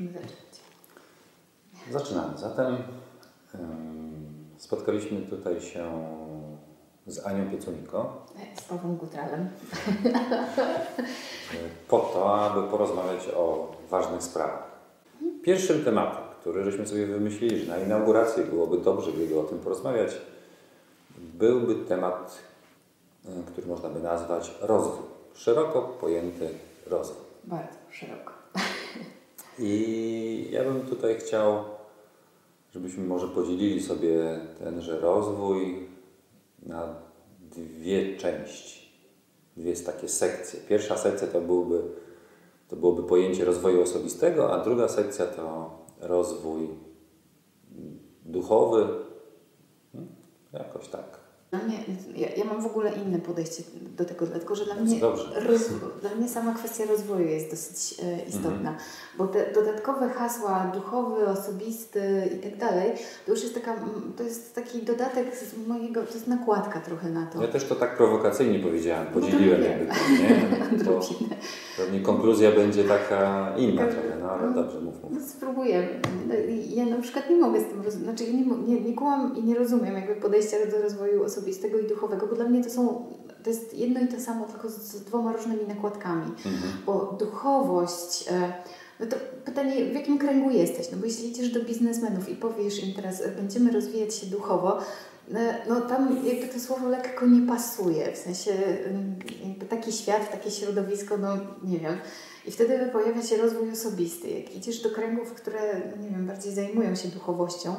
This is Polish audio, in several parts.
możemy zacząć. Zaczynamy. Zatem spotkaliśmy tutaj się z Anią Pieculiko Z Pawłem Gutralem. po to, aby porozmawiać o ważnych sprawach. Pierwszym tematem, który żeśmy sobie wymyślili, że na inaugurację byłoby dobrze, gdyby o tym porozmawiać, byłby temat, y, który można by nazwać rozwój. Szeroko pojęty rozwój. Bardzo szeroko. I ja bym tutaj chciał, żebyśmy może podzielili sobie tenże rozwój na dwie części. Dwie takie sekcje. Pierwsza sekcja to byłby, to byłoby pojęcie rozwoju osobistego, a druga sekcja to rozwój duchowy. Hmm? Jakoś tak. Dla mnie, ja, ja mam w ogóle inne podejście do tego, dlatego że dla mnie, roz, dla mnie sama kwestia rozwoju jest dosyć e, istotna, bo te dodatkowe hasła duchowy, osobisty i tak dalej, to już jest taka, mm, to jest taki dodatek z mojego, to jest nakładka trochę na to. Ja też to tak prowokacyjnie powiedziałem, No to podzieliłem jakby to, nie? Bo Odrobinę. pewnie konkluzja będzie taka inna Tak. trochę, no ale dobrze, mów, mów. No spróbuję. No, Ja na przykład nie mogę z tym rozumieć, znaczy nie, nie, nie kumam i nie rozumiem jakby podejścia do rozwoju osobistego i duchowego, bo dla mnie to są, to jest jedno i to samo, tylko z, z dwoma różnymi nakładkami. Mhm. Bo duchowość, e, no to pytanie, w jakim kręgu jesteś? No bo jeśli idziesz do biznesmenów i powiesz im teraz, e, będziemy rozwijać się duchowo, e, no tam jakby to słowo lekko nie pasuje, w sensie jakby taki świat, takie środowisko, no nie wiem. I wtedy pojawia się rozwój osobisty. Jak idziesz do kręgów, które, no nie wiem, bardziej zajmują się duchowością,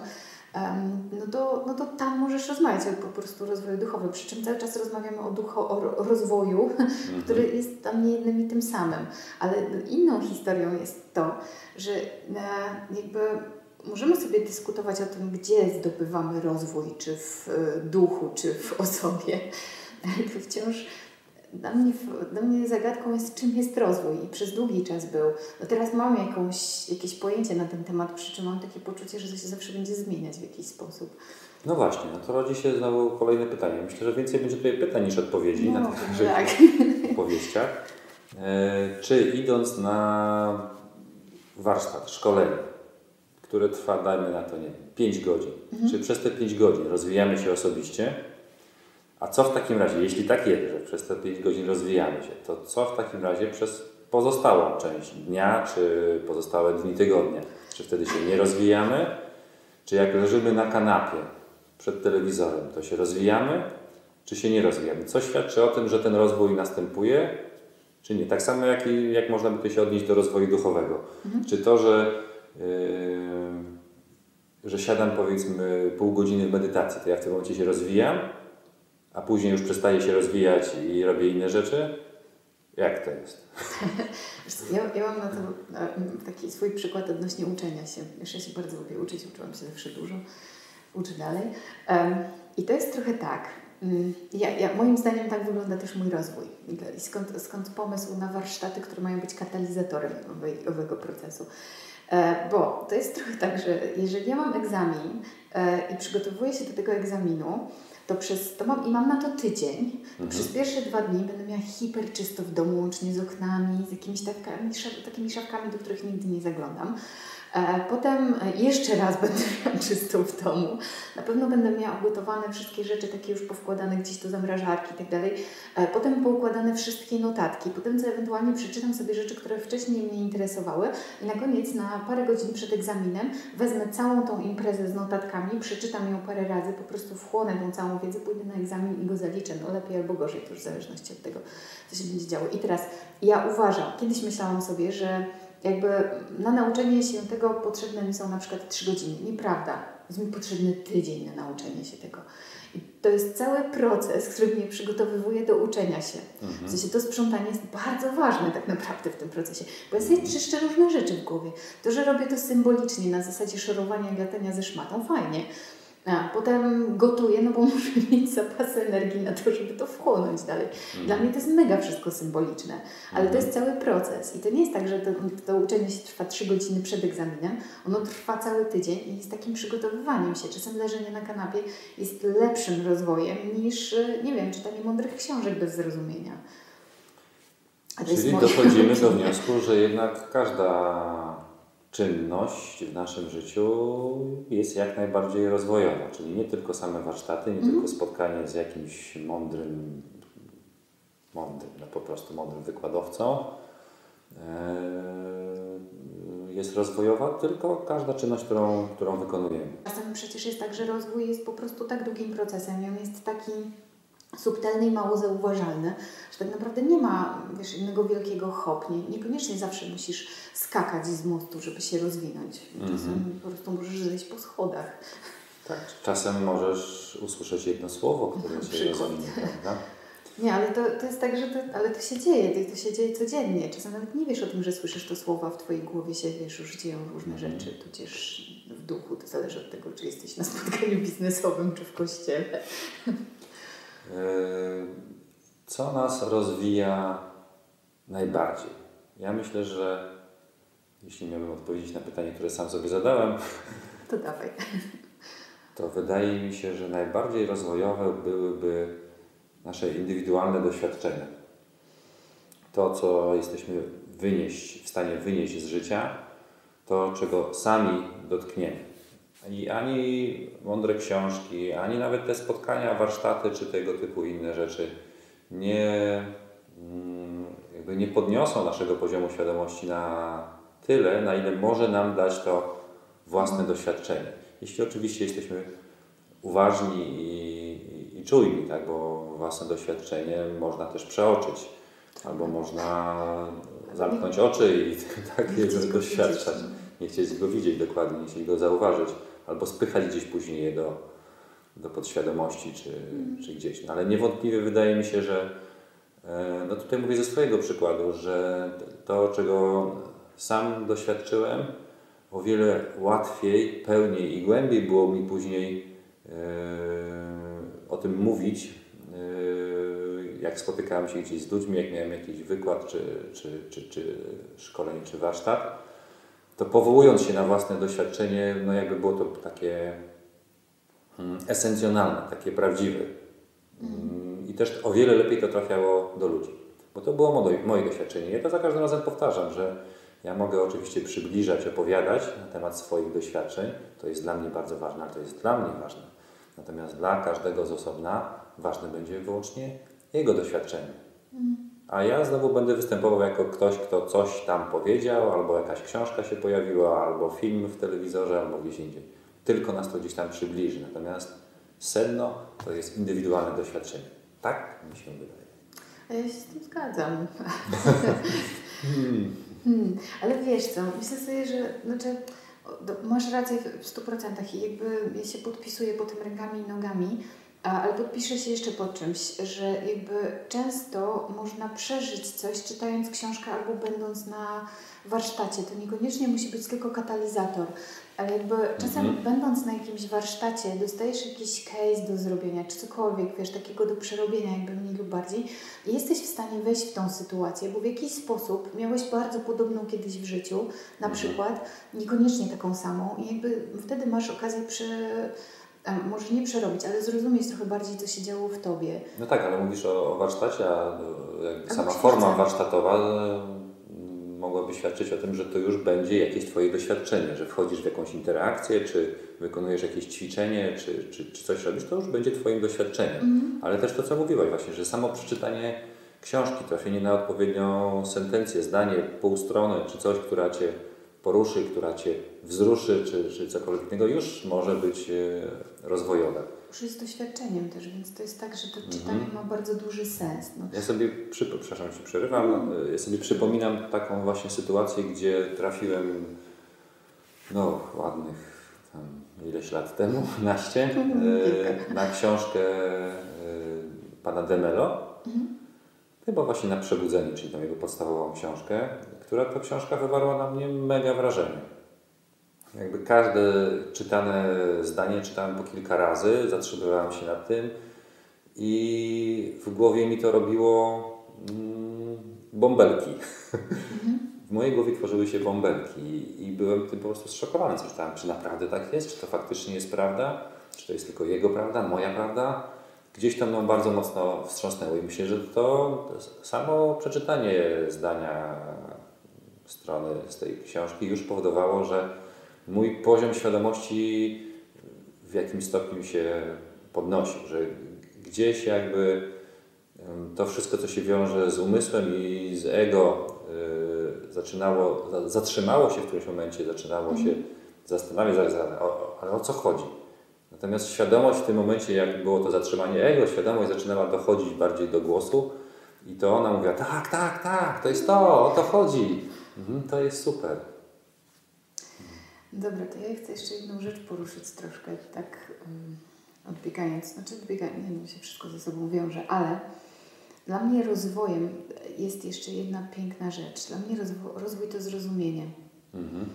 no, to, no to tam możesz rozmawiać o po prostu rozwoju duchowym. Przy czym cały czas rozmawiamy o, ducho, o ro- rozwoju, który jest dla mnie jednym i tym samym. Ale inną historią jest to, że e, jakby możemy sobie dyskutować o tym, gdzie zdobywamy rozwój, czy w e, duchu, czy w osobie. To wciąż dla mnie, dla mnie zagadką jest, czym jest rozwój i przez długi czas był. No teraz mam jakąś, jakieś pojęcie na ten temat, przy czym mam takie poczucie, że to się zawsze będzie zmieniać w jakiś sposób. No właśnie, no to rodzi się znowu kolejne pytanie. Myślę, że więcej będzie tutaj pytań niż odpowiedzi na No, tych tak. opowieściach. E, czy idąc na warsztat, szkolenie, które trwa, dajmy na to, nie wiem, 5 godzin, Mhm. czy przez te 5 godzin rozwijamy się osobiście, a co w takim razie, jeśli tak jest, że przez te 5 godzin rozwijamy się, to co w takim razie przez pozostałą część dnia, czy pozostałe dni tygodnia? Czy wtedy się nie rozwijamy? Czy jak leżymy na kanapie przed telewizorem, to się rozwijamy, czy się nie rozwijamy? Co świadczy o tym, że ten rozwój następuje, czy nie? Tak samo jak, i- jak można by to się odnieść do rozwoju duchowego. Czy to, że, yy, że siadam powiedzmy pół godziny w medytacji, to ja w tym momencie się rozwijam, a później już przestaję się rozwijać i robię inne rzeczy? Jak to jest? Ja, ja mam na to taki swój przykład odnośnie uczenia się. Wiesz, ja się bardzo lubię uczyć, uczyłam się zawsze dużo, uczę dalej. I to jest trochę tak. mm, Ja, ja, moim zdaniem tak wygląda też mój rozwój. I skąd, skąd pomysł na warsztaty, które mają być katalizatorem owego procesu. E, Bo to jest trochę tak, że jeżeli ja mam egzamin e, i przygotowuję się do tego egzaminu, to przez to mam i mam na to tydzień. To Przez pierwsze dwa dni będę miała hiper czysto w domu, łącznie z oknami, z jakimiś szaf- takimi szafkami, do których nigdy nie zaglądam. E, Potem jeszcze raz będę miała czysto w domu. Na pewno będę miała ugotowane wszystkie rzeczy, takie już powkładane gdzieś do zamrażarki i tak dalej. E, Potem poukładane wszystkie notatki. Potem co ewentualnie przeczytam sobie rzeczy, które wcześniej mnie interesowały. I na koniec, na parę godzin przed egzaminem, wezmę całą tą imprezę z notatkami, przeczytam ją parę razy, po prostu wchłonę tą całą wiedzę, pójdę na egzamin i go zaliczę. No lepiej albo gorzej, to już w zależności od tego, co się będzie działo. I teraz ja uważam, kiedyś myślałam sobie, że jakby na nauczenie się tego potrzebne mi są na przykład trzy godziny. Nieprawda. Jest mi potrzebny tydzień na nauczenie się tego. I to jest cały proces, który mnie przygotowywuje do uczenia się. W sensie to sprzątanie jest bardzo ważne tak naprawdę w tym procesie. Bo ja sobie czyszczę różne rzeczy w głowie. To, że robię to symbolicznie na zasadzie szorowania i latania ze szmatą, fajnie. A potem gotuję, no bo muszę mieć zapas energii na to, żeby to wchłonąć dalej. Dla mnie to jest mega wszystko symboliczne, ale to jest cały proces. I to nie jest tak, że to, to uczenie się trwa trzy godziny przed egzaminem, ono trwa cały tydzień i jest takim przygotowywaniem się. Czasem leżenie na kanapie jest lepszym rozwojem niż, y, nie wiem, czytanie mądrych książek bez zrozumienia. Czyli dochodzimy do wniosku, że jednak każda czynność w naszym życiu jest jak najbardziej rozwojowa, czyli nie tylko same warsztaty, nie tylko spotkanie z jakimś mądrym, mądrym, no po prostu mądrym wykładowcą e, jest rozwojowa, tylko każda czynność, którą, którą wykonujemy. Czasem przecież jest tak, że rozwój jest po prostu tak długim procesem i on jest taki subtelny i mało zauważalny, że tak naprawdę nie ma wiesz, innego wielkiego hop. Nie, niekoniecznie zawsze musisz skakać z mostu, żeby się rozwinąć. Czasem po prostu możesz zejść po schodach. Tak. Czasem możesz usłyszeć jedno słowo, które cię rozwinie, prawda? Nie, ale to, to jest tak, że to, ale to się dzieje, to, się dzieje codziennie. Czasem nawet nie wiesz o tym, że słyszysz to słowa, w Twojej głowie się, wiesz, już dzieją różne rzeczy, tudzież w duchu, to zależy od tego, czy jesteś na spotkaniu biznesowym, czy w kościele. Yy, Co nas rozwija najbardziej? Ja myślę, że jeśli miałbym odpowiedzieć na pytanie, które sam sobie zadałem, To dawaj. to wydaje mi się, że najbardziej rozwojowe byłyby nasze indywidualne doświadczenia. To, co jesteśmy wynieść, w stanie wynieść z życia, to, czego sami dotkniemy. I ani mądre książki, ani nawet te spotkania, warsztaty czy tego typu inne rzeczy nie, mm, jakby nie podniosą naszego poziomu świadomości na tyle, na ile może nam dać to własne doświadczenie. Jeśli oczywiście jesteśmy uważni i, i, czujni, tak? bo własne doświadczenie można też przeoczyć, albo można zamknąć oczy i tak doświadczać. Nie chcieć go widzieć dokładnie, nie chcieć go zauważyć, albo spychać gdzieś później je do, do podświadomości czy, czy gdzieś. No, ale niewątpliwie wydaje mi się, że e, no tutaj mówię ze swojego przykładu, że to, czego sam doświadczyłem, o wiele łatwiej, pełniej i głębiej było mi później e, o tym mówić, e, jak spotykałem się gdzieś z ludźmi, jak miałem jakiś wykład, czy, czy, czy, czy szkolenie, czy warsztat, to powołując się na własne doświadczenie, no jakby było to takie mm, esencjonalne, takie prawdziwe. Mm, I też o wiele lepiej to trafiało do ludzi. Bo to było moje, moje doświadczenie. Ja to za każdym razem powtarzam, że ja mogę oczywiście przybliżać, opowiadać na temat swoich doświadczeń. To jest dla mnie bardzo ważne, ale to jest dla mnie ważne. Natomiast dla każdego z osobna ważne będzie wyłącznie jego doświadczenie. A ja znowu będę występował jako ktoś, kto coś tam powiedział, albo jakaś książka się pojawiła, albo film w telewizorze, albo gdzieś indziej. Tylko nas to gdzieś tam przybliży. Natomiast sedno to jest indywidualne doświadczenie. Tak mi się wydaje. A ja się z tym zgadzam. Hmm, ale wiesz co, myślę sobie, że znaczy, masz rację w- w 100% i jakby ja się podpisuję pod tym rękami i nogami, ale podpiszę się jeszcze pod czymś, że jakby często można przeżyć coś czytając książkę albo będąc na warsztacie. To niekoniecznie musi być tylko katalizator, ale jakby czasem będąc na jakimś warsztacie dostajesz jakiś case do zrobienia, czy cokolwiek, wiesz, takiego do przerobienia jakby mniej lub bardziej i jesteś w stanie wejść w tą sytuację, bo w jakiś sposób miałeś bardzo podobną kiedyś w życiu, na przykład, niekoniecznie taką samą i jakby wtedy masz okazję prze, a, może nie przerobić, ale zrozumieć trochę bardziej, co się działo w Tobie. No tak, ale mówisz o, o warsztacie, a e, jakby sama forma warsztatowa e, mogłaby świadczyć o tym, że to już będzie jakieś Twoje doświadczenie, że wchodzisz w jakąś interakcję, czy wykonujesz jakieś ćwiczenie, czy, czy, czy coś robisz, to już będzie Twoim doświadczeniem. Ale też to, co mówiłaś właśnie, że samo przeczytanie książki, trafienie na odpowiednią sentencję, zdanie, pół strony, czy coś, która Cię poruszy, która Cię wzruszy, czy, czy cokolwiek innego, już może być e, rozwojowe. Już jest doświadczeniem też, więc to jest tak, że to czytanie ma bardzo duży sens. No. Ja sobie, przy, przepraszam, Ci przerywam, ja sobie przypominam taką właśnie sytuację, gdzie trafiłem, no ładnych tam ileś lat temu, naście, e, na książkę e, pana Demelo, chyba właśnie na Przebudzenie, czyli tą jego podstawową książkę, która to książka wywarła na mnie mega wrażenie. Jakby każde czytane zdanie czytałem po kilka razy, zatrzymywałem się nad tym i w głowie mi to robiło mm, bąbelki. W mojej głowie tworzyły się bąbelki i byłem tym po prostu zszokowany. Co czytałem, czy naprawdę tak jest? Czy to faktycznie jest prawda? Czy to jest tylko jego prawda, moja prawda? Gdzieś to mną bardzo mocno wstrząsnęło i myślę, że to samo przeczytanie zdania strony z tej książki już powodowało, że mój poziom świadomości w jakimś stopniu się podnosił, że gdzieś jakby to wszystko, co się wiąże z umysłem i z ego, yy, zaczynało, zatrzymało się w którymś momencie, zaczynało mm. się mhm. zastanawiać, ale o co chodzi? Natomiast świadomość w tym momencie, jak było to zatrzymanie ego, świadomość zaczynała dochodzić bardziej do głosu i to ona mówiła, tak, tak, tak, to jest to, o to chodzi. Mhm, to jest super. Dobra, to ja chcę jeszcze jedną rzecz poruszyć troszkę, tak um, odbiegając, znaczy odbiegając, nie wiem, się wszystko ze sobą wiąże, ale dla mnie rozwojem jest jeszcze jedna piękna rzecz. Dla mnie rozwój, rozwój to zrozumienie. Mhm.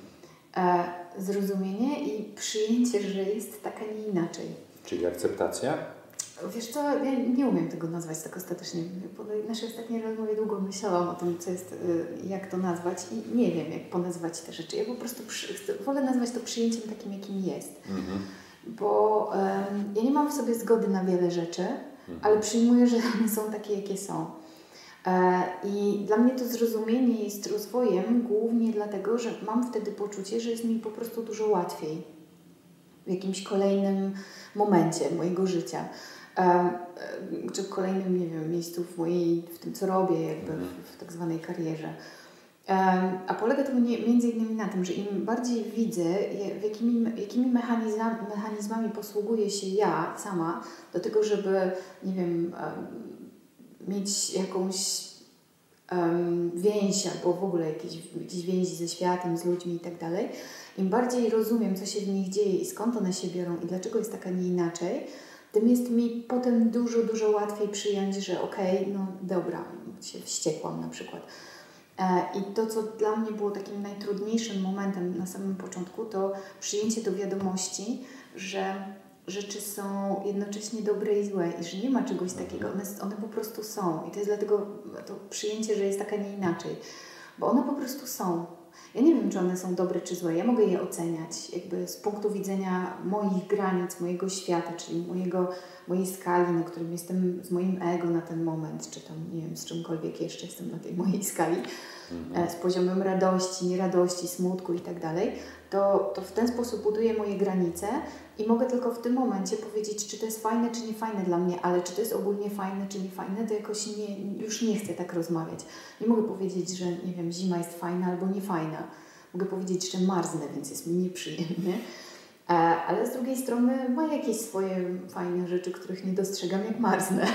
E, zrozumienie i przyjęcie, że jest tak, a nie inaczej. Czyli akceptacja? Wiesz co, ja nie umiem tego nazwać tak ostatecznie. Po naszej ostatniej rozmowie długo myślałam o tym, co jest, y, jak to nazwać i nie wiem, jak ponazwać te rzeczy. Ja po prostu przy, wolę nazwać to przyjęciem takim, jakim jest. Mhm. Bo um, ja nie mam w sobie zgody na wiele rzeczy, mhm. ale przyjmuję, że one są takie, jakie są. E, I dla mnie to zrozumienie jest rozwojem głównie dlatego, że mam wtedy poczucie, że jest mi po prostu dużo łatwiej w jakimś kolejnym momencie mojego życia. Czy w kolejnym, nie wiem, miejscu w mojej, w tym co robię, jakby w, w tak zwanej karierze. A polega to między innymi na tym, że im bardziej widzę, jakimi, jakimi mechanizmami, mechanizmami posługuję się ja sama do tego, żeby, nie wiem, mieć jakąś um, więź albo w ogóle jakieś, jakieś więzi ze światem, z ludźmi i tak dalej, im bardziej rozumiem, co się w nich dzieje i skąd one się biorą i dlaczego jest taka, nie inaczej, tym jest mi potem dużo, dużo łatwiej przyjąć, że okej, okay, no dobra, się wściekłam na przykład. E, I to, co dla mnie było takim najtrudniejszym momentem na samym początku, to przyjęcie do wiadomości, że rzeczy są jednocześnie dobre i złe i że nie ma czegoś takiego. One, one po prostu są. I to jest dlatego to przyjęcie, że jest taka nie inaczej. Bo one po prostu są. Ja nie wiem, czy one są dobre czy złe. Ja mogę je oceniać jakby z punktu widzenia moich granic, mojego świata, czyli mojego, mojej skali, na którym jestem z moim ego na ten moment, czy tam, nie wiem, z czymkolwiek jeszcze jestem na tej mojej skali, mhm. E, z poziomem radości, nieradości, smutku i tak dalej, to, to w ten sposób buduję moje granice i mogę tylko w tym momencie powiedzieć, czy to jest fajne, czy nie fajne dla mnie, ale czy to jest ogólnie fajne, czy nie fajne, to jakoś nie, już nie chcę tak rozmawiać. Nie mogę powiedzieć, że nie wiem, zima jest fajna albo nie fajna. Mogę powiedzieć, że marznę, więc jest mi nieprzyjemnie. E, ale z drugiej strony ma jakieś swoje fajne rzeczy, których nie dostrzegam, jak marznę.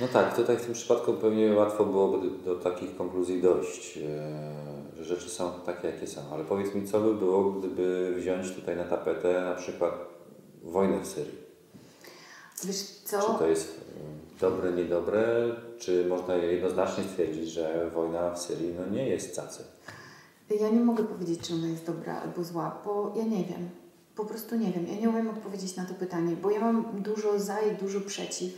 No tak, tutaj w tym przypadku pewnie łatwo byłoby do, do takich konkluzji dojść, e, rzeczy są takie, jakie są. Ale powiedz mi, co by było, gdyby wziąć tutaj na tapetę na przykład wojnę w Syrii. Wiesz co? Czy to jest e, dobre, niedobre? Czy można jednoznacznie stwierdzić, że wojna w Syrii no, nie jest cacy? Ja nie mogę powiedzieć, czy ona jest dobra albo zła, bo ja nie wiem. Po prostu nie wiem. Ja nie umiem odpowiedzieć na to pytanie, bo ja mam dużo za i dużo przeciw.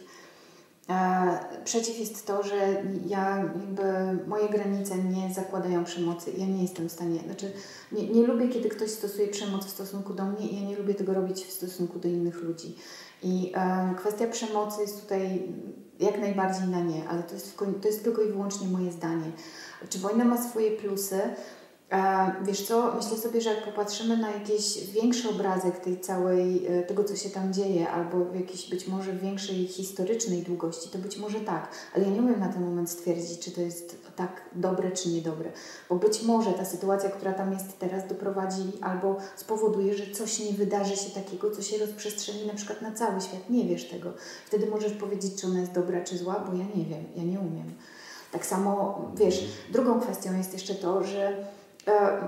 E, przeciw jest to, że ja jakby moje granice nie zakładają przemocy. Ja nie jestem w stanie, znaczy nie, nie lubię, kiedy ktoś stosuje przemoc w stosunku do mnie i ja nie lubię tego robić w stosunku do innych ludzi. I e, kwestia przemocy jest tutaj jak najbardziej na nie, ale to jest, to jest tylko i wyłącznie moje zdanie. Czy wojna ma swoje plusy? Wiesz co, myślę sobie, że jak popatrzymy na jakiś większy obrazek tej całej, e, tego co się tam dzieje, albo w jakiejś być może większej historycznej długości, to być może tak, ale ja nie umiem na ten moment stwierdzić, czy to jest tak dobre, czy niedobre, bo być może ta sytuacja, która tam jest teraz, doprowadzi albo spowoduje, że coś nie wydarzy się takiego, co się rozprzestrzeni na przykład na cały świat. Nie wiesz tego. Wtedy możesz powiedzieć, czy ona jest dobra, czy zła, bo ja nie wiem, ja nie umiem. Tak samo, wiesz, drugą kwestią jest jeszcze to, że E,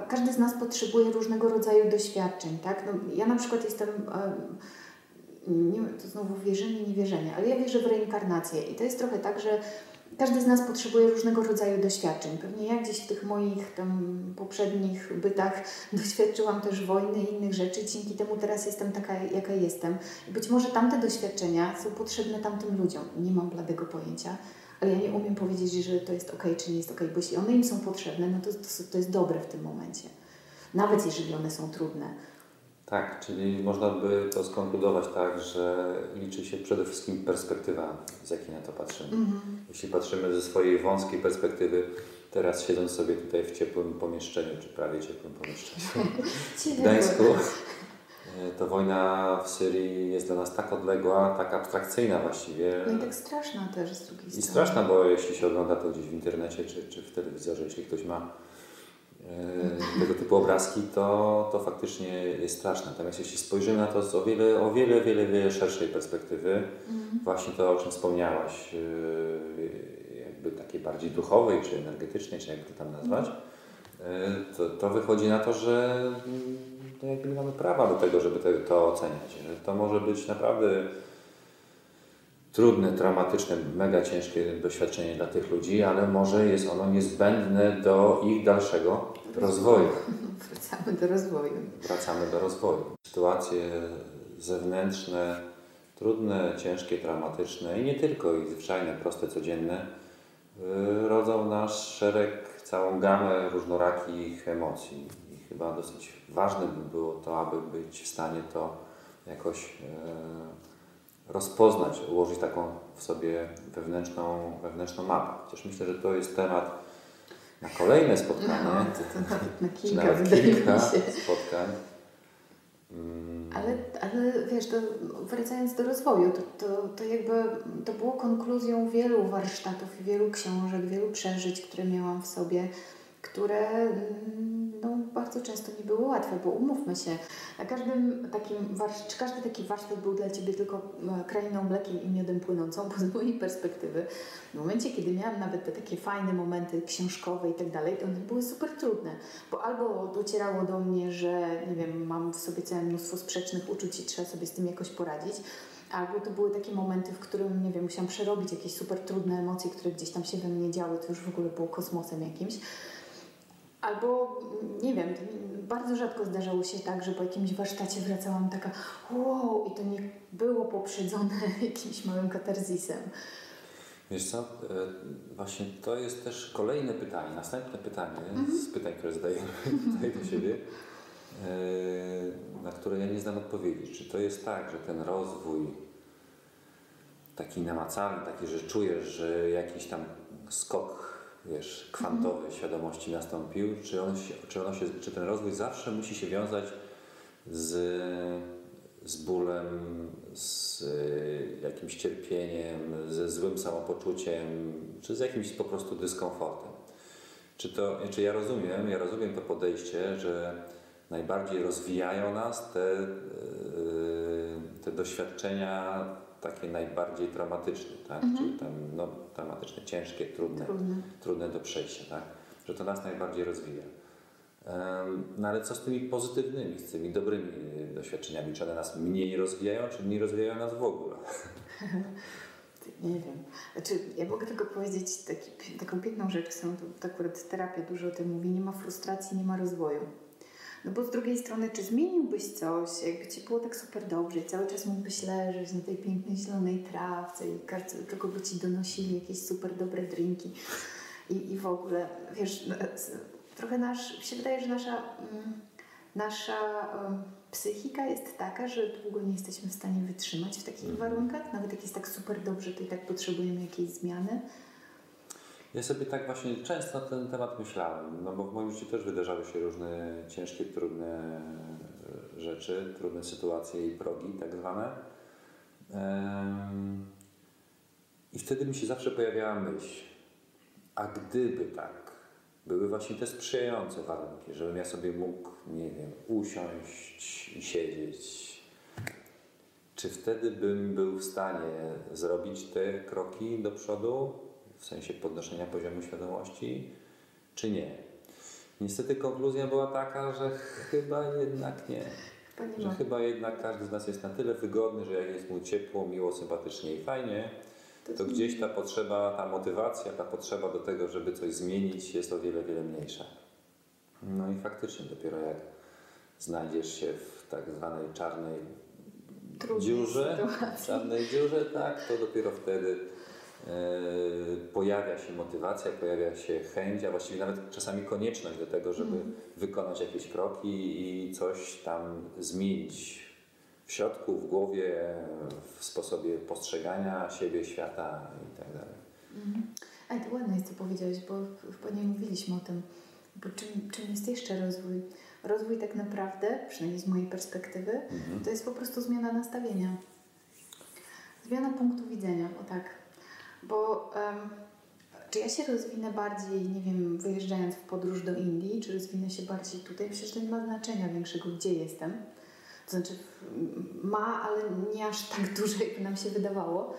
każdy z nas potrzebuje różnego rodzaju doświadczeń, tak? No, ja na przykład jestem, nie wiem, to znowu wierzymy, niewierzenie, ale ja wierzę w reinkarnację i to jest trochę tak, że każdy z nas potrzebuje różnego rodzaju doświadczeń. Pewnie ja gdzieś w tych moich tam poprzednich bytach doświadczyłam też wojny i innych rzeczy, dzięki temu teraz jestem taka, jaka jestem. Być może tamte doświadczenia są potrzebne tamtym ludziom. Nie mam bladego pojęcia ale ja nie umiem powiedzieć, że to jest ok, czy nie jest ok, bo jeśli one im są potrzebne, no to, to, to jest dobre w tym momencie. Nawet jeżeli one są trudne. Tak, czyli można by to skonkludować tak, że liczy się przede wszystkim perspektywa, z jakiej na to patrzymy. -hmm. Jeśli patrzymy ze swojej wąskiej perspektywy, teraz siedząc sobie tutaj w ciepłym pomieszczeniu, czy prawie ciepłym pomieszczeniu w Gdańsku, e, to wojna w Syrii jest dla nas tak odległa, tak abstrakcyjna właściwie. No i tak straszna też z drugiej strony. I straszna, bo jeśli się ogląda to gdzieś w internecie czy, czy w telewizorze, jeśli ktoś ma e, tego typu obrazki, to, to faktycznie jest straszne. Natomiast jeśli spojrzymy na to z o wiele, o wiele, wiele, wiele szerszej perspektywy, Mhm. właśnie to, o czym wspomniałaś, e, jakby takiej bardziej duchowej, czy energetycznej, czy jakby to tam nazwać, e, to, to wychodzi na to, że no jakby nie mamy prawa do tego, żeby te, to oceniać. Że to może być naprawdę trudne, traumatyczne, mega ciężkie doświadczenie dla tych ludzi, ale może jest ono niezbędne do ich dalszego rozwoju. Wracamy do rozwoju. Wracamy do rozwoju. Sytuacje zewnętrzne, trudne, ciężkie, traumatyczne i nie tylko, i zwyczajne, proste, codzienne, yy, rodzą nasz szereg, całą gamę różnorakich emocji. Chyba dosyć ważne by było to, aby być w stanie to jakoś yy, rozpoznać, ułożyć taką w sobie wewnętrzną, wewnętrzną mapę. Chociaż myślę, że to jest temat na kolejne spotkanie, No, to, to nawet na czy kilka nawet wydaje kilka spotkań. Mm, Ale, ale wiesz, to wracając do rozwoju, to, to, to jakby to było konkluzją wielu warsztatów, wielu książek, wielu przeżyć, które miałam w sobie, które mm, no, bardzo często nie były łatwe, bo umówmy się, na każdym takim każdy taki warsztat był dla Ciebie tylko e, krainą mlekiem i miodem płynącą, bo z mojej perspektywy, w momencie, kiedy miałam nawet te takie fajne momenty książkowe i tak dalej, to one były super trudne, bo albo docierało do mnie, że nie wiem, mam w sobie całe mnóstwo sprzecznych uczuć i trzeba sobie z tym jakoś poradzić, albo to były takie momenty, w którym, nie wiem, musiałam przerobić jakieś super trudne emocje, które gdzieś tam się we mnie działy, to już w ogóle było kosmosem jakimś. Albo, nie wiem, bardzo rzadko zdarzało się tak, że po jakimś warsztacie wracałam taka wow i to nie było poprzedzone jakimś małym katarzisem. Wiesz co, e, właśnie to jest też kolejne pytanie, następne pytanie z pytań, które zadajemy tutaj do siebie, e, na które ja nie znam odpowiedzi. Czy to jest tak, że ten rozwój taki namacalny, taki, że czujesz, że jakiś tam skok, wiesz, kwantowy świadomości nastąpił, czy, on się, czy, ono się, czy ten rozwój zawsze musi się wiązać z, z bólem, z y, jakimś cierpieniem, ze złym samopoczuciem, czy z jakimś po prostu dyskomfortem. Czy, to, czy ja rozumiem, ja rozumiem to podejście, że najbardziej rozwijają nas te, y, te doświadczenia takie najbardziej traumatyczne, tak? Czyli tam, no, traumatyczne, ciężkie, trudne Trudne. trudne do przejścia, tak? Że to nas najbardziej rozwija. No ale co z tymi pozytywnymi, z tymi dobrymi y, doświadczeniami? Czy one nas mniej rozwijają, czy nie rozwijają nas w ogóle? Nie wiem. Znaczy, ja mogę tylko powiedzieć taki, taką piękną rzecz, to, to akurat terapia dużo o tym mówi. Nie ma frustracji, nie ma rozwoju. No bo z drugiej strony, czy zmieniłbyś coś, jakby Ci było tak super dobrze i cały czas mógłbyś leżeć na tej pięknej zielonej trawce i tylko by Ci donosili jakieś super dobre drinki i, i w ogóle, wiesz, no, trochę nasz, mi się wydaje, że nasza, mm, nasza psychika jest taka, że długo nie jesteśmy w stanie wytrzymać w takich warunkach. Nawet jak jest tak super dobrze, to i tak potrzebujemy jakiejś zmiany. Ja sobie tak właśnie często na ten temat myślałem, no bo w moim życiu też wydarzały się różne ciężkie, trudne e, rzeczy, trudne sytuacje i progi tak zwane. I wtedy mi się zawsze pojawiała myśl, a gdyby tak, były właśnie te sprzyjające warunki, żebym ja sobie mógł, nie wiem, usiąść i siedzieć, czy wtedy bym był w stanie zrobić te kroki do przodu, w sensie podnoszenia poziomu świadomości, czy nie? Niestety konkluzja była taka, że chyba jednak nie. Chyba Że chyba jednak każdy z nas jest na tyle wygodny, że jak jest mu ciepło, miło, sympatycznie i fajnie, to gdzieś ta potrzeba, ta motywacja, ta potrzeba do tego, żeby coś zmienić jest o wiele, wiele mniejsza. No i faktycznie dopiero jak znajdziesz się w tak zwanej czarnej Trudnej dziurze, sytuacji. czarnej dziurze, tak, to dopiero wtedy pojawia się motywacja, pojawia się chęć, a właściwie nawet czasami konieczność do tego, żeby wykonać jakieś kroki i coś tam zmienić w środku, w głowie, w sposobie postrzegania siebie, świata i tak dalej. A to ładne jest, co powiedziałeś, bo chyba nie mówiliśmy o tym. Bo czym, czym jest jeszcze rozwój? Rozwój tak naprawdę, przynajmniej z mojej perspektywy, Mhm. to jest po prostu zmiana nastawienia. Zmiana punktu widzenia, o tak. Bo em, czy ja się rozwinę bardziej, nie wiem, wyjeżdżając w podróż do Indii, czy rozwinę się bardziej tutaj? Myślę, że to nie ma znaczenia większego, gdzie jestem. To znaczy ma, ale nie aż tak duże, jakby nam się wydawało.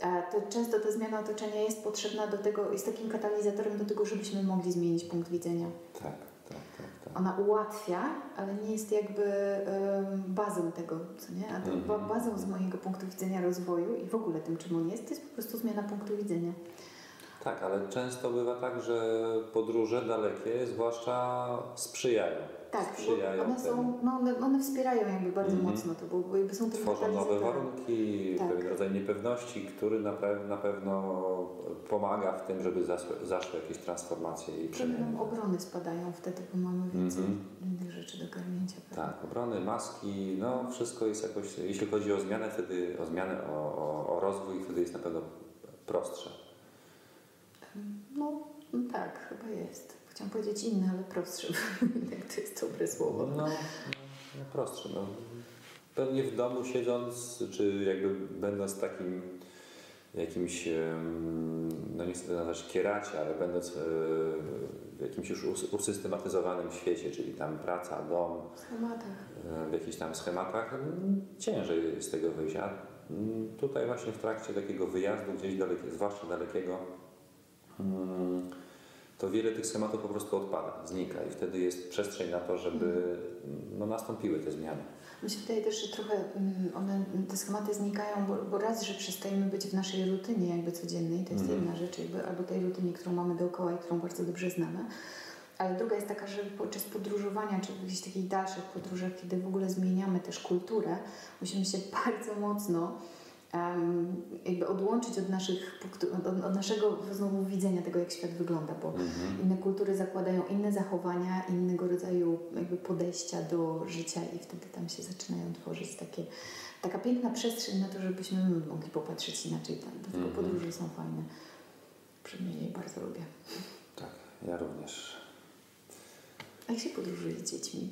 E, To często ta zmiana otoczenia jest potrzebna do tego, jest takim katalizatorem do tego, żebyśmy mogli zmienić punkt widzenia. Tak. Ona ułatwia, ale nie jest jakby bazą tego, co nie? A to ba- bazą z mojego punktu widzenia rozwoju i w ogóle tym, czym on jest, to jest po prostu zmiana punktu widzenia. Tak, ale często bywa tak, że podróże dalekie zwłaszcza sprzyjają. Tak, sprzyjają bo one, temu. są, no, one, one wspierają jakby bardzo Mhm. mocno to, bo, jakby są Tworzą nowe warunki, Tak. pewien rodzaj niepewności, który na, pe- na pewno pomaga w tym, żeby zaszły, zaszły jakieś transformacje i przemiany. obrony spadają wtedy, bo mamy więcej Mhm. innych rzeczy do garnięcia. prawda? Tak, obrony, maski, no wszystko jest jakoś, jeśli chodzi o zmianę, wtedy o zmianę, o, o, o rozwój, wtedy jest na pewno prostsze. No, no tak, chyba jest. Chciałam powiedzieć inne, ale prostsze, jak to jest dobre słowo. No, no, no prostsze. No. Pewnie w domu siedząc, czy jakby będąc takim jakimś, no nie chcę tego nazwać kieracie, ale będąc e, w jakimś już us- usystematyzowanym świecie, czyli tam praca, dom, schematach. e, w jakichś tam schematach, ciężej jest z tego wyjść. A tutaj właśnie w trakcie takiego wyjazdu gdzieś dalekiego, zwłaszcza dalekiego, mm, to wiele tych schematów po prostu odpada, znika i wtedy jest przestrzeń na to, żeby no, nastąpiły te zmiany. Mi się wydaje też, że trochę mm, one, te schematy znikają, bo, bo raz, że przestajemy być w naszej rutynie jakby codziennej, to jest Mhm. jedna rzecz, jakby, albo tej rutynie, którą mamy dookoła i którą bardzo dobrze znamy. Ale druga jest taka, że podczas podróżowania, czy w jakichś takich dalszych podróżach, kiedy w ogóle zmieniamy też kulturę, musimy się bardzo mocno jakby odłączyć od, naszych, od, naszego znowu widzenia tego, jak świat wygląda, bo inne kultury zakładają inne zachowania, innego rodzaju jakby podejścia do życia i wtedy tam się zaczynają tworzyć takie, taka piękna przestrzeń na to, żebyśmy my mogli popatrzeć inaczej. Tam. Dlatego Mhm. podróże są fajne. Przynajmniej je bardzo lubię. Tak, ja również. A jak się podróżuje z dziećmi,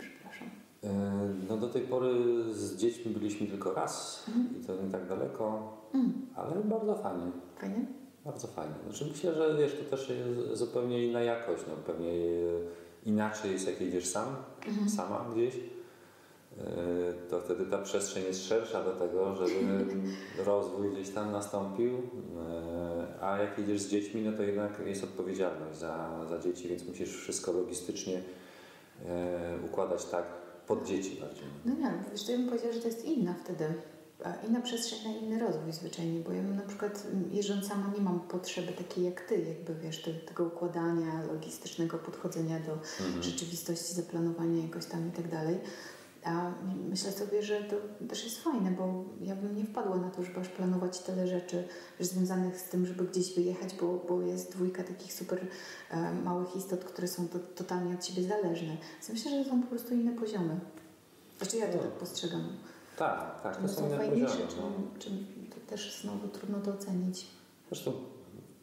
No do tej pory z dziećmi byliśmy tylko raz i to nie tak daleko, Mm, ale bardzo fajnie. fajnie? Bardzo fajnie. Znaczy myślę, że wiesz, to też jest zupełnie inna jakość. No, pewnie e, inaczej jest jak jedziesz sam, sama gdzieś. E, To wtedy ta przestrzeń jest szersza do tego, żeby rozwój gdzieś tam nastąpił. E, A jak jedziesz z dziećmi, no to jednak jest odpowiedzialność za, za dzieci, więc musisz wszystko logistycznie e, układać tak pod dzieci bardziej. No nie, wiesz, to ja bym powiedziała, że to jest inna wtedy. Inna przestrzeń na inny rozwój zwyczajnie, bo ja na przykład mm, jeżdżąc sama nie mam potrzeby takiej jak ty, jakby wiesz, te, tego układania, logistycznego podchodzenia do rzeczywistości, zaplanowania jakoś tam i tak dalej. A myślę sobie, że to też jest fajne, bo ja bym nie wpadła na to, żeby aż planować tyle rzeczy związanych z tym, żeby gdzieś wyjechać, bo, bo jest dwójka takich super e, małych istot, które są to, totalnie od siebie zależne. Więc myślę, że to są po prostu inne poziomy. Znaczy ja to tak postrzegam. Tak, tak, to są są fajniejsze, poziomy. No. czy to też znowu trudno to ocenić. Zresztą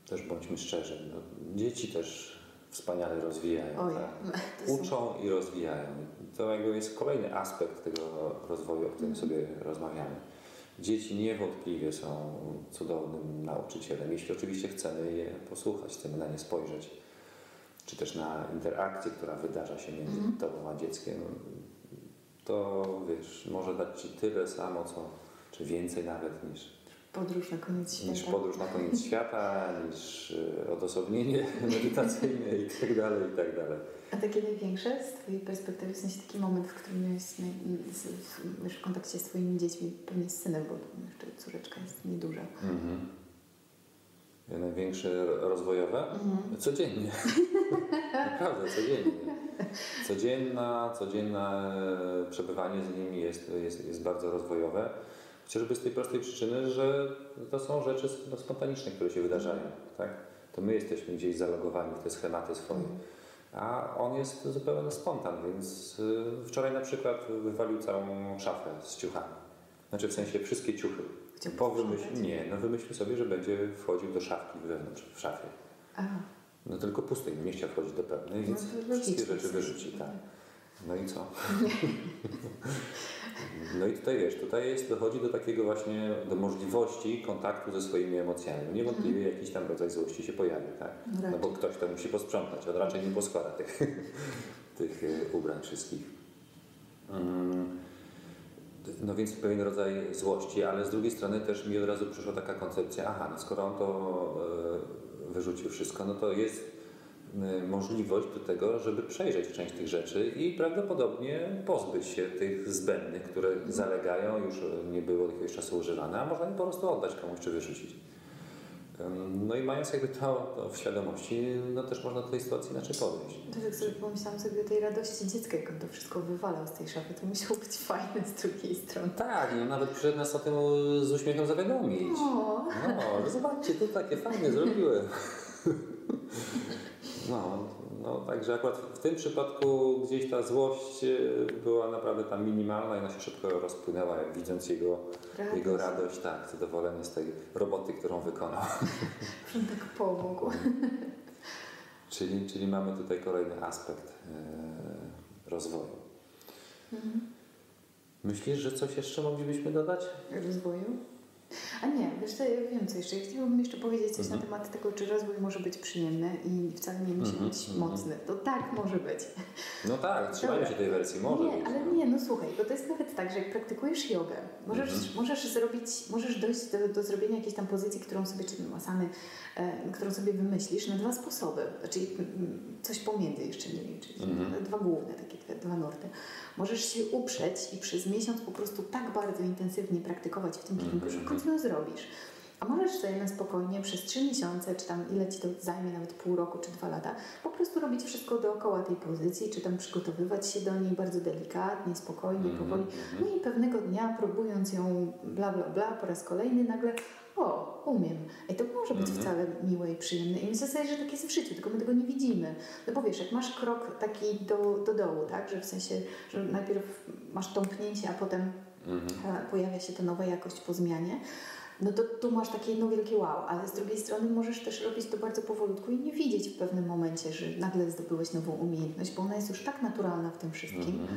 też bądźmy szczerzy, no, dzieci też wspaniale rozwijają. Oj, tak? Uczą i rozwijają. To jakby jest kolejny aspekt tego rozwoju, o którym sobie rozmawiamy. Dzieci niewątpliwie są cudownym nauczycielem, jeśli oczywiście chcemy je posłuchać, chcemy na nie spojrzeć, czy też na interakcję, która wydarza się między tobą a dzieckiem. To wiesz, może dać ci tyle samo, co, czy więcej nawet niż, Podróż na koniec świata. niż podróż na koniec świata, niż y, odosobnienie medytacyjne i tak dalej, i tak dalej. A takie największe z Twojej perspektywy, w sensie taki moment, w którym miałeś z, w, w kontakcie z Twoimi dziećmi, pewnie z synem, bo jeszcze córeczka jest nieduża. Mhm. Największe rozwojowe? Codziennie. Naprawdę, codziennie. Codzienna, codzienne przebywanie z nimi jest, jest, jest bardzo rozwojowe. Chociażby z tej prostej przyczyny, że to są rzeczy no, spontaniczne, które się wydarzają. Tak? To my jesteśmy gdzieś zalogowani w te schematy swoje. A on jest zupełnie spontan, więc y, wczoraj na przykład wywalił całą szafę z ciuchami. Znaczy w sensie wszystkie ciuchy. Chciał Po wymyśl... Nie, no wymyślił sobie, że będzie wchodził do szafki wewnątrz, w szafie. Aha. No tylko pustej, nie chciał wchodzić do pełnej, więc No wszystkie rzeczy wyrzuci, tak. No i co? No i tutaj wiesz, tutaj jest, dochodzi do takiego właśnie, do możliwości kontaktu ze swoimi emocjami. Niewątpliwie jakiś tam rodzaj złości się pojawi, tak? No No bo ktoś to musi posprzątać, on raczej nie poskłada tych, tych e, ubrań wszystkich. Mm. No więc pewien rodzaj złości, ale z drugiej strony też mi od razu przyszła taka koncepcja, aha, no skoro on to e, wyrzucił wszystko, no to jest możliwość do tego, żeby przejrzeć część tych rzeczy i prawdopodobnie pozbyć się tych zbędnych, które zalegają, już nie było od jakiegoś czasu używane, a można je po prostu oddać komuś czy wyrzucić. No i mając jakby to, to w świadomości, no też można do tej sytuacji inaczej podejść. To jak sobie pomyślałam sobie o tej radości dziecka, jak on to wszystko wywalał z tej szafy, to musiało być fajne z drugiej strony. Tak, no nawet przyszedł nas o tym z uśmiechem zawiadomić. No, że zobaczcie, tu takie fajne zrobiłem. No, no, także akurat w tym przypadku gdzieś ta złość e, była naprawdę tam minimalna i ona się szybko rozpłynęła, jak widząc jego Radość. jego radość, tak, zadowolenie z tej roboty, którą wykonał. on tak pomógł. czyli, czyli mamy tutaj kolejny aspekt e, rozwoju. Myślisz, że coś jeszcze moglibyśmy dodać? Rozwoju? A nie, wiesz co, ja wiem co jeszcze. Ja chciałabym jeszcze powiedzieć coś na temat tego, czy rozwój może być przyjemny i wcale nie musi Mhm, być mocny. To tak może być. No tak, trzymajmy się tej wersji, może nie, być. ale nie, no słuchaj, bo to jest nawet tak, że jak praktykujesz jogę, możesz, Mhm. możesz zrobić, możesz dojść do, do zrobienia jakiejś tam pozycji, którą sobie, czy masany, e, którą sobie wymyślisz na dwa sposoby, czyli mm, coś pomiędzy jeszcze, nie wiem, czyli Mhm. dwa główne, takie dwa, dwa nurty. Możesz się uprzeć i przez miesiąc po prostu tak bardzo intensywnie praktykować w tym kierunku, że końcu ją zrobisz. A możesz sobie na spokojnie przez trzy miesiące, czy tam ile Ci to zajmie, nawet pół roku, czy dwa lata, po prostu robić wszystko dookoła tej pozycji, czy tam przygotowywać się do niej bardzo delikatnie, spokojnie, powoli. No i pewnego dnia, próbując ją bla, bla, bla, po raz kolejny nagle o, umiem. I to może być wcale miłe i przyjemne. I myślę sobie, że tak jest w życiu, tylko my tego nie widzimy. No bo wiesz, jak masz krok taki do, do dołu, tak, że w sensie, że najpierw masz tąpnięcie, a potem e, pojawia się ta nowa jakość po zmianie, no to tu masz takie jedno wielkie wow, ale z drugiej strony możesz też robić to bardzo powolutku i nie widzieć w pewnym momencie, że nagle zdobyłeś nową umiejętność, bo ona jest już tak naturalna w tym wszystkim.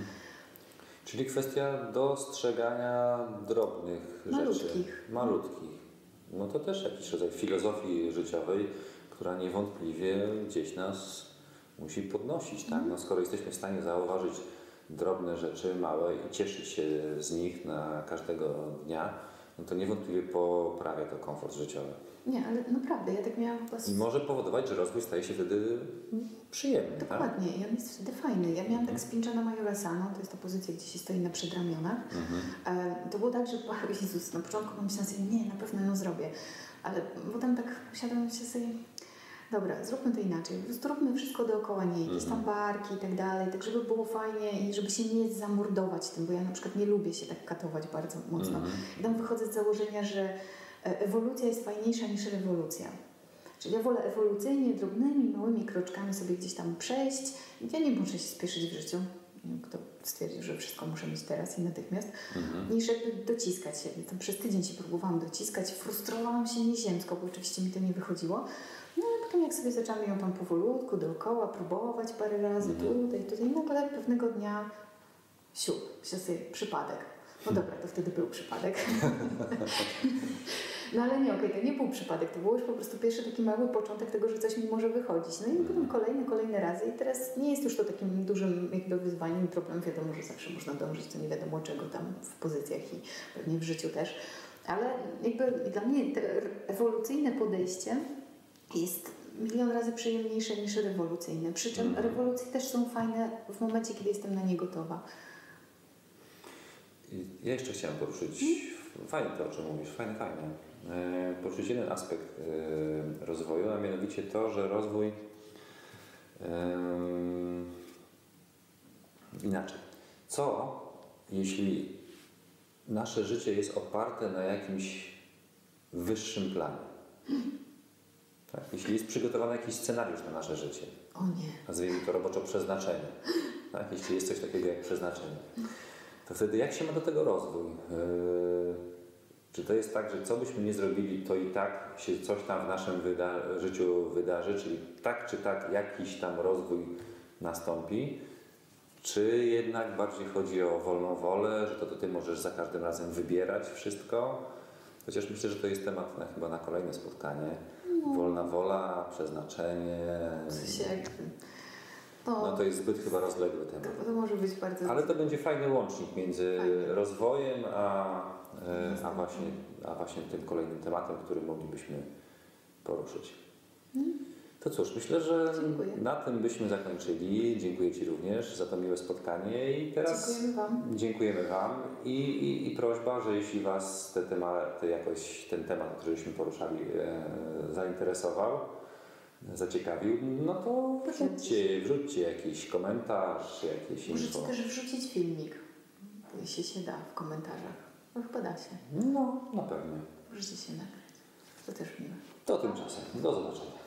Czyli kwestia dostrzegania drobnych rzeczy. Malutkich. Malutkich. No to też jakiś rodzaj filozofii życiowej, która niewątpliwie gdzieś nas musi podnosić. Tak? No, skoro jesteśmy w stanie zauważyć drobne rzeczy, małe i cieszyć się z nich na każdego dnia, no to niewątpliwie poprawia to komfort życiowy. Nie, ale naprawdę, ja tak miałam z- I może powodować, że rozwój staje się wtedy przyjemny. Tak? Dokładnie, i on jest wtedy fajny. Ja miałam tak spięczona Majorasana, to jest ta pozycja, gdzie się stoi na przedramionach. E, to było tak, że Jezus, na początku pomyślałam sobie, nie, na pewno ją zrobię. Ale potem tak usiadłam się sobie, dobra, zróbmy to inaczej. Po prostu róbmy wszystko dookoła niej, jakieś tam barki i tak dalej, tak żeby było fajnie i żeby się nie zamordować tym, bo ja na przykład nie lubię się tak katować bardzo mocno. I tam wychodzę z założenia, że e, ewolucja jest fajniejsza niż rewolucja. Czyli ja wolę ewolucyjnie, drobnymi, małymi kroczkami sobie gdzieś tam przejść. Ja nie muszę się spieszyć w życiu. Kto stwierdził, że wszystko muszę mieć teraz i natychmiast, niż jakby dociskać się. Tam przez tydzień się próbowałam dociskać, frustrowałam się nieziemsko, bo oczywiście mi to nie wychodziło. Potem jak sobie zaczęłam ją tam powolutku, dookoła, próbować parę razy, tutaj, tutaj, nagle pewnego dnia siup, się sobie przypadek. No dobra, to wtedy był przypadek. No ale nie, okej, to nie był przypadek, to był już po prostu pierwszy taki mały początek tego, że coś mi może wychodzić. No i potem kolejne, kolejne razy i teraz nie jest już to takim dużym jakby wyzwaniem i problemem. Wiadomo, że zawsze można dążyć do nie wiadomo czego tam w pozycjach i pewnie w życiu też. Ale jakby dla mnie ewolucyjne podejście jest milion razy przyjemniejsze niż rewolucyjne. Przy czym rewolucje też są fajne w momencie, kiedy jestem na nie gotowa. Ja jeszcze chciałem poruszyć, fajnie to o czym mówisz, fajne, fajne. E, poruszyć jeden aspekt e, rozwoju, a mianowicie to, że rozwój inaczej. Co jeśli nasze życie jest oparte na jakimś wyższym planie? Tak? Jeśli jest przygotowany jakiś scenariusz na nasze życie, O nie. nazwijmy to roboczo przeznaczenie, tak? jeśli jest coś takiego jak przeznaczenie, to wtedy jak się ma do tego rozwój? Yy, Czy to jest tak, że co byśmy nie zrobili, to i tak się coś tam w naszym wyda- życiu wydarzy, czyli tak czy tak jakiś tam rozwój nastąpi? Czy jednak bardziej chodzi o wolną wolę, że to, to ty możesz za każdym razem wybierać wszystko? Chociaż myślę, że to jest temat na, chyba na kolejne spotkanie. Wolna wola, przeznaczenie. W sensie jak... No, to jest zbyt chyba rozległy temat. to, to może być bardzo... Ale to będzie fajny łącznik między Fajnie. rozwojem, a, e, a, właśnie, a właśnie tym kolejnym tematem, który moglibyśmy poruszyć. To cóż, myślę, że Dziękuję. na tym byśmy zakończyli. Dziękuję Ci również za to miłe spotkanie i teraz Dziękujemy Wam. dziękujemy Wam i, i, i prośba, że jeśli Was te tematy, jakoś ten temat, który żeśmy poruszali e, zainteresował, zaciekawił, no to wrzućcie, wrzućcie jakiś komentarz, jakieś Możecie info. też wrzucić filmik, jeśli się da, w komentarzach. No chyba da się. No, na pewno. Możecie się nagrać. To też miłe. To tymczasem. Do zobaczenia.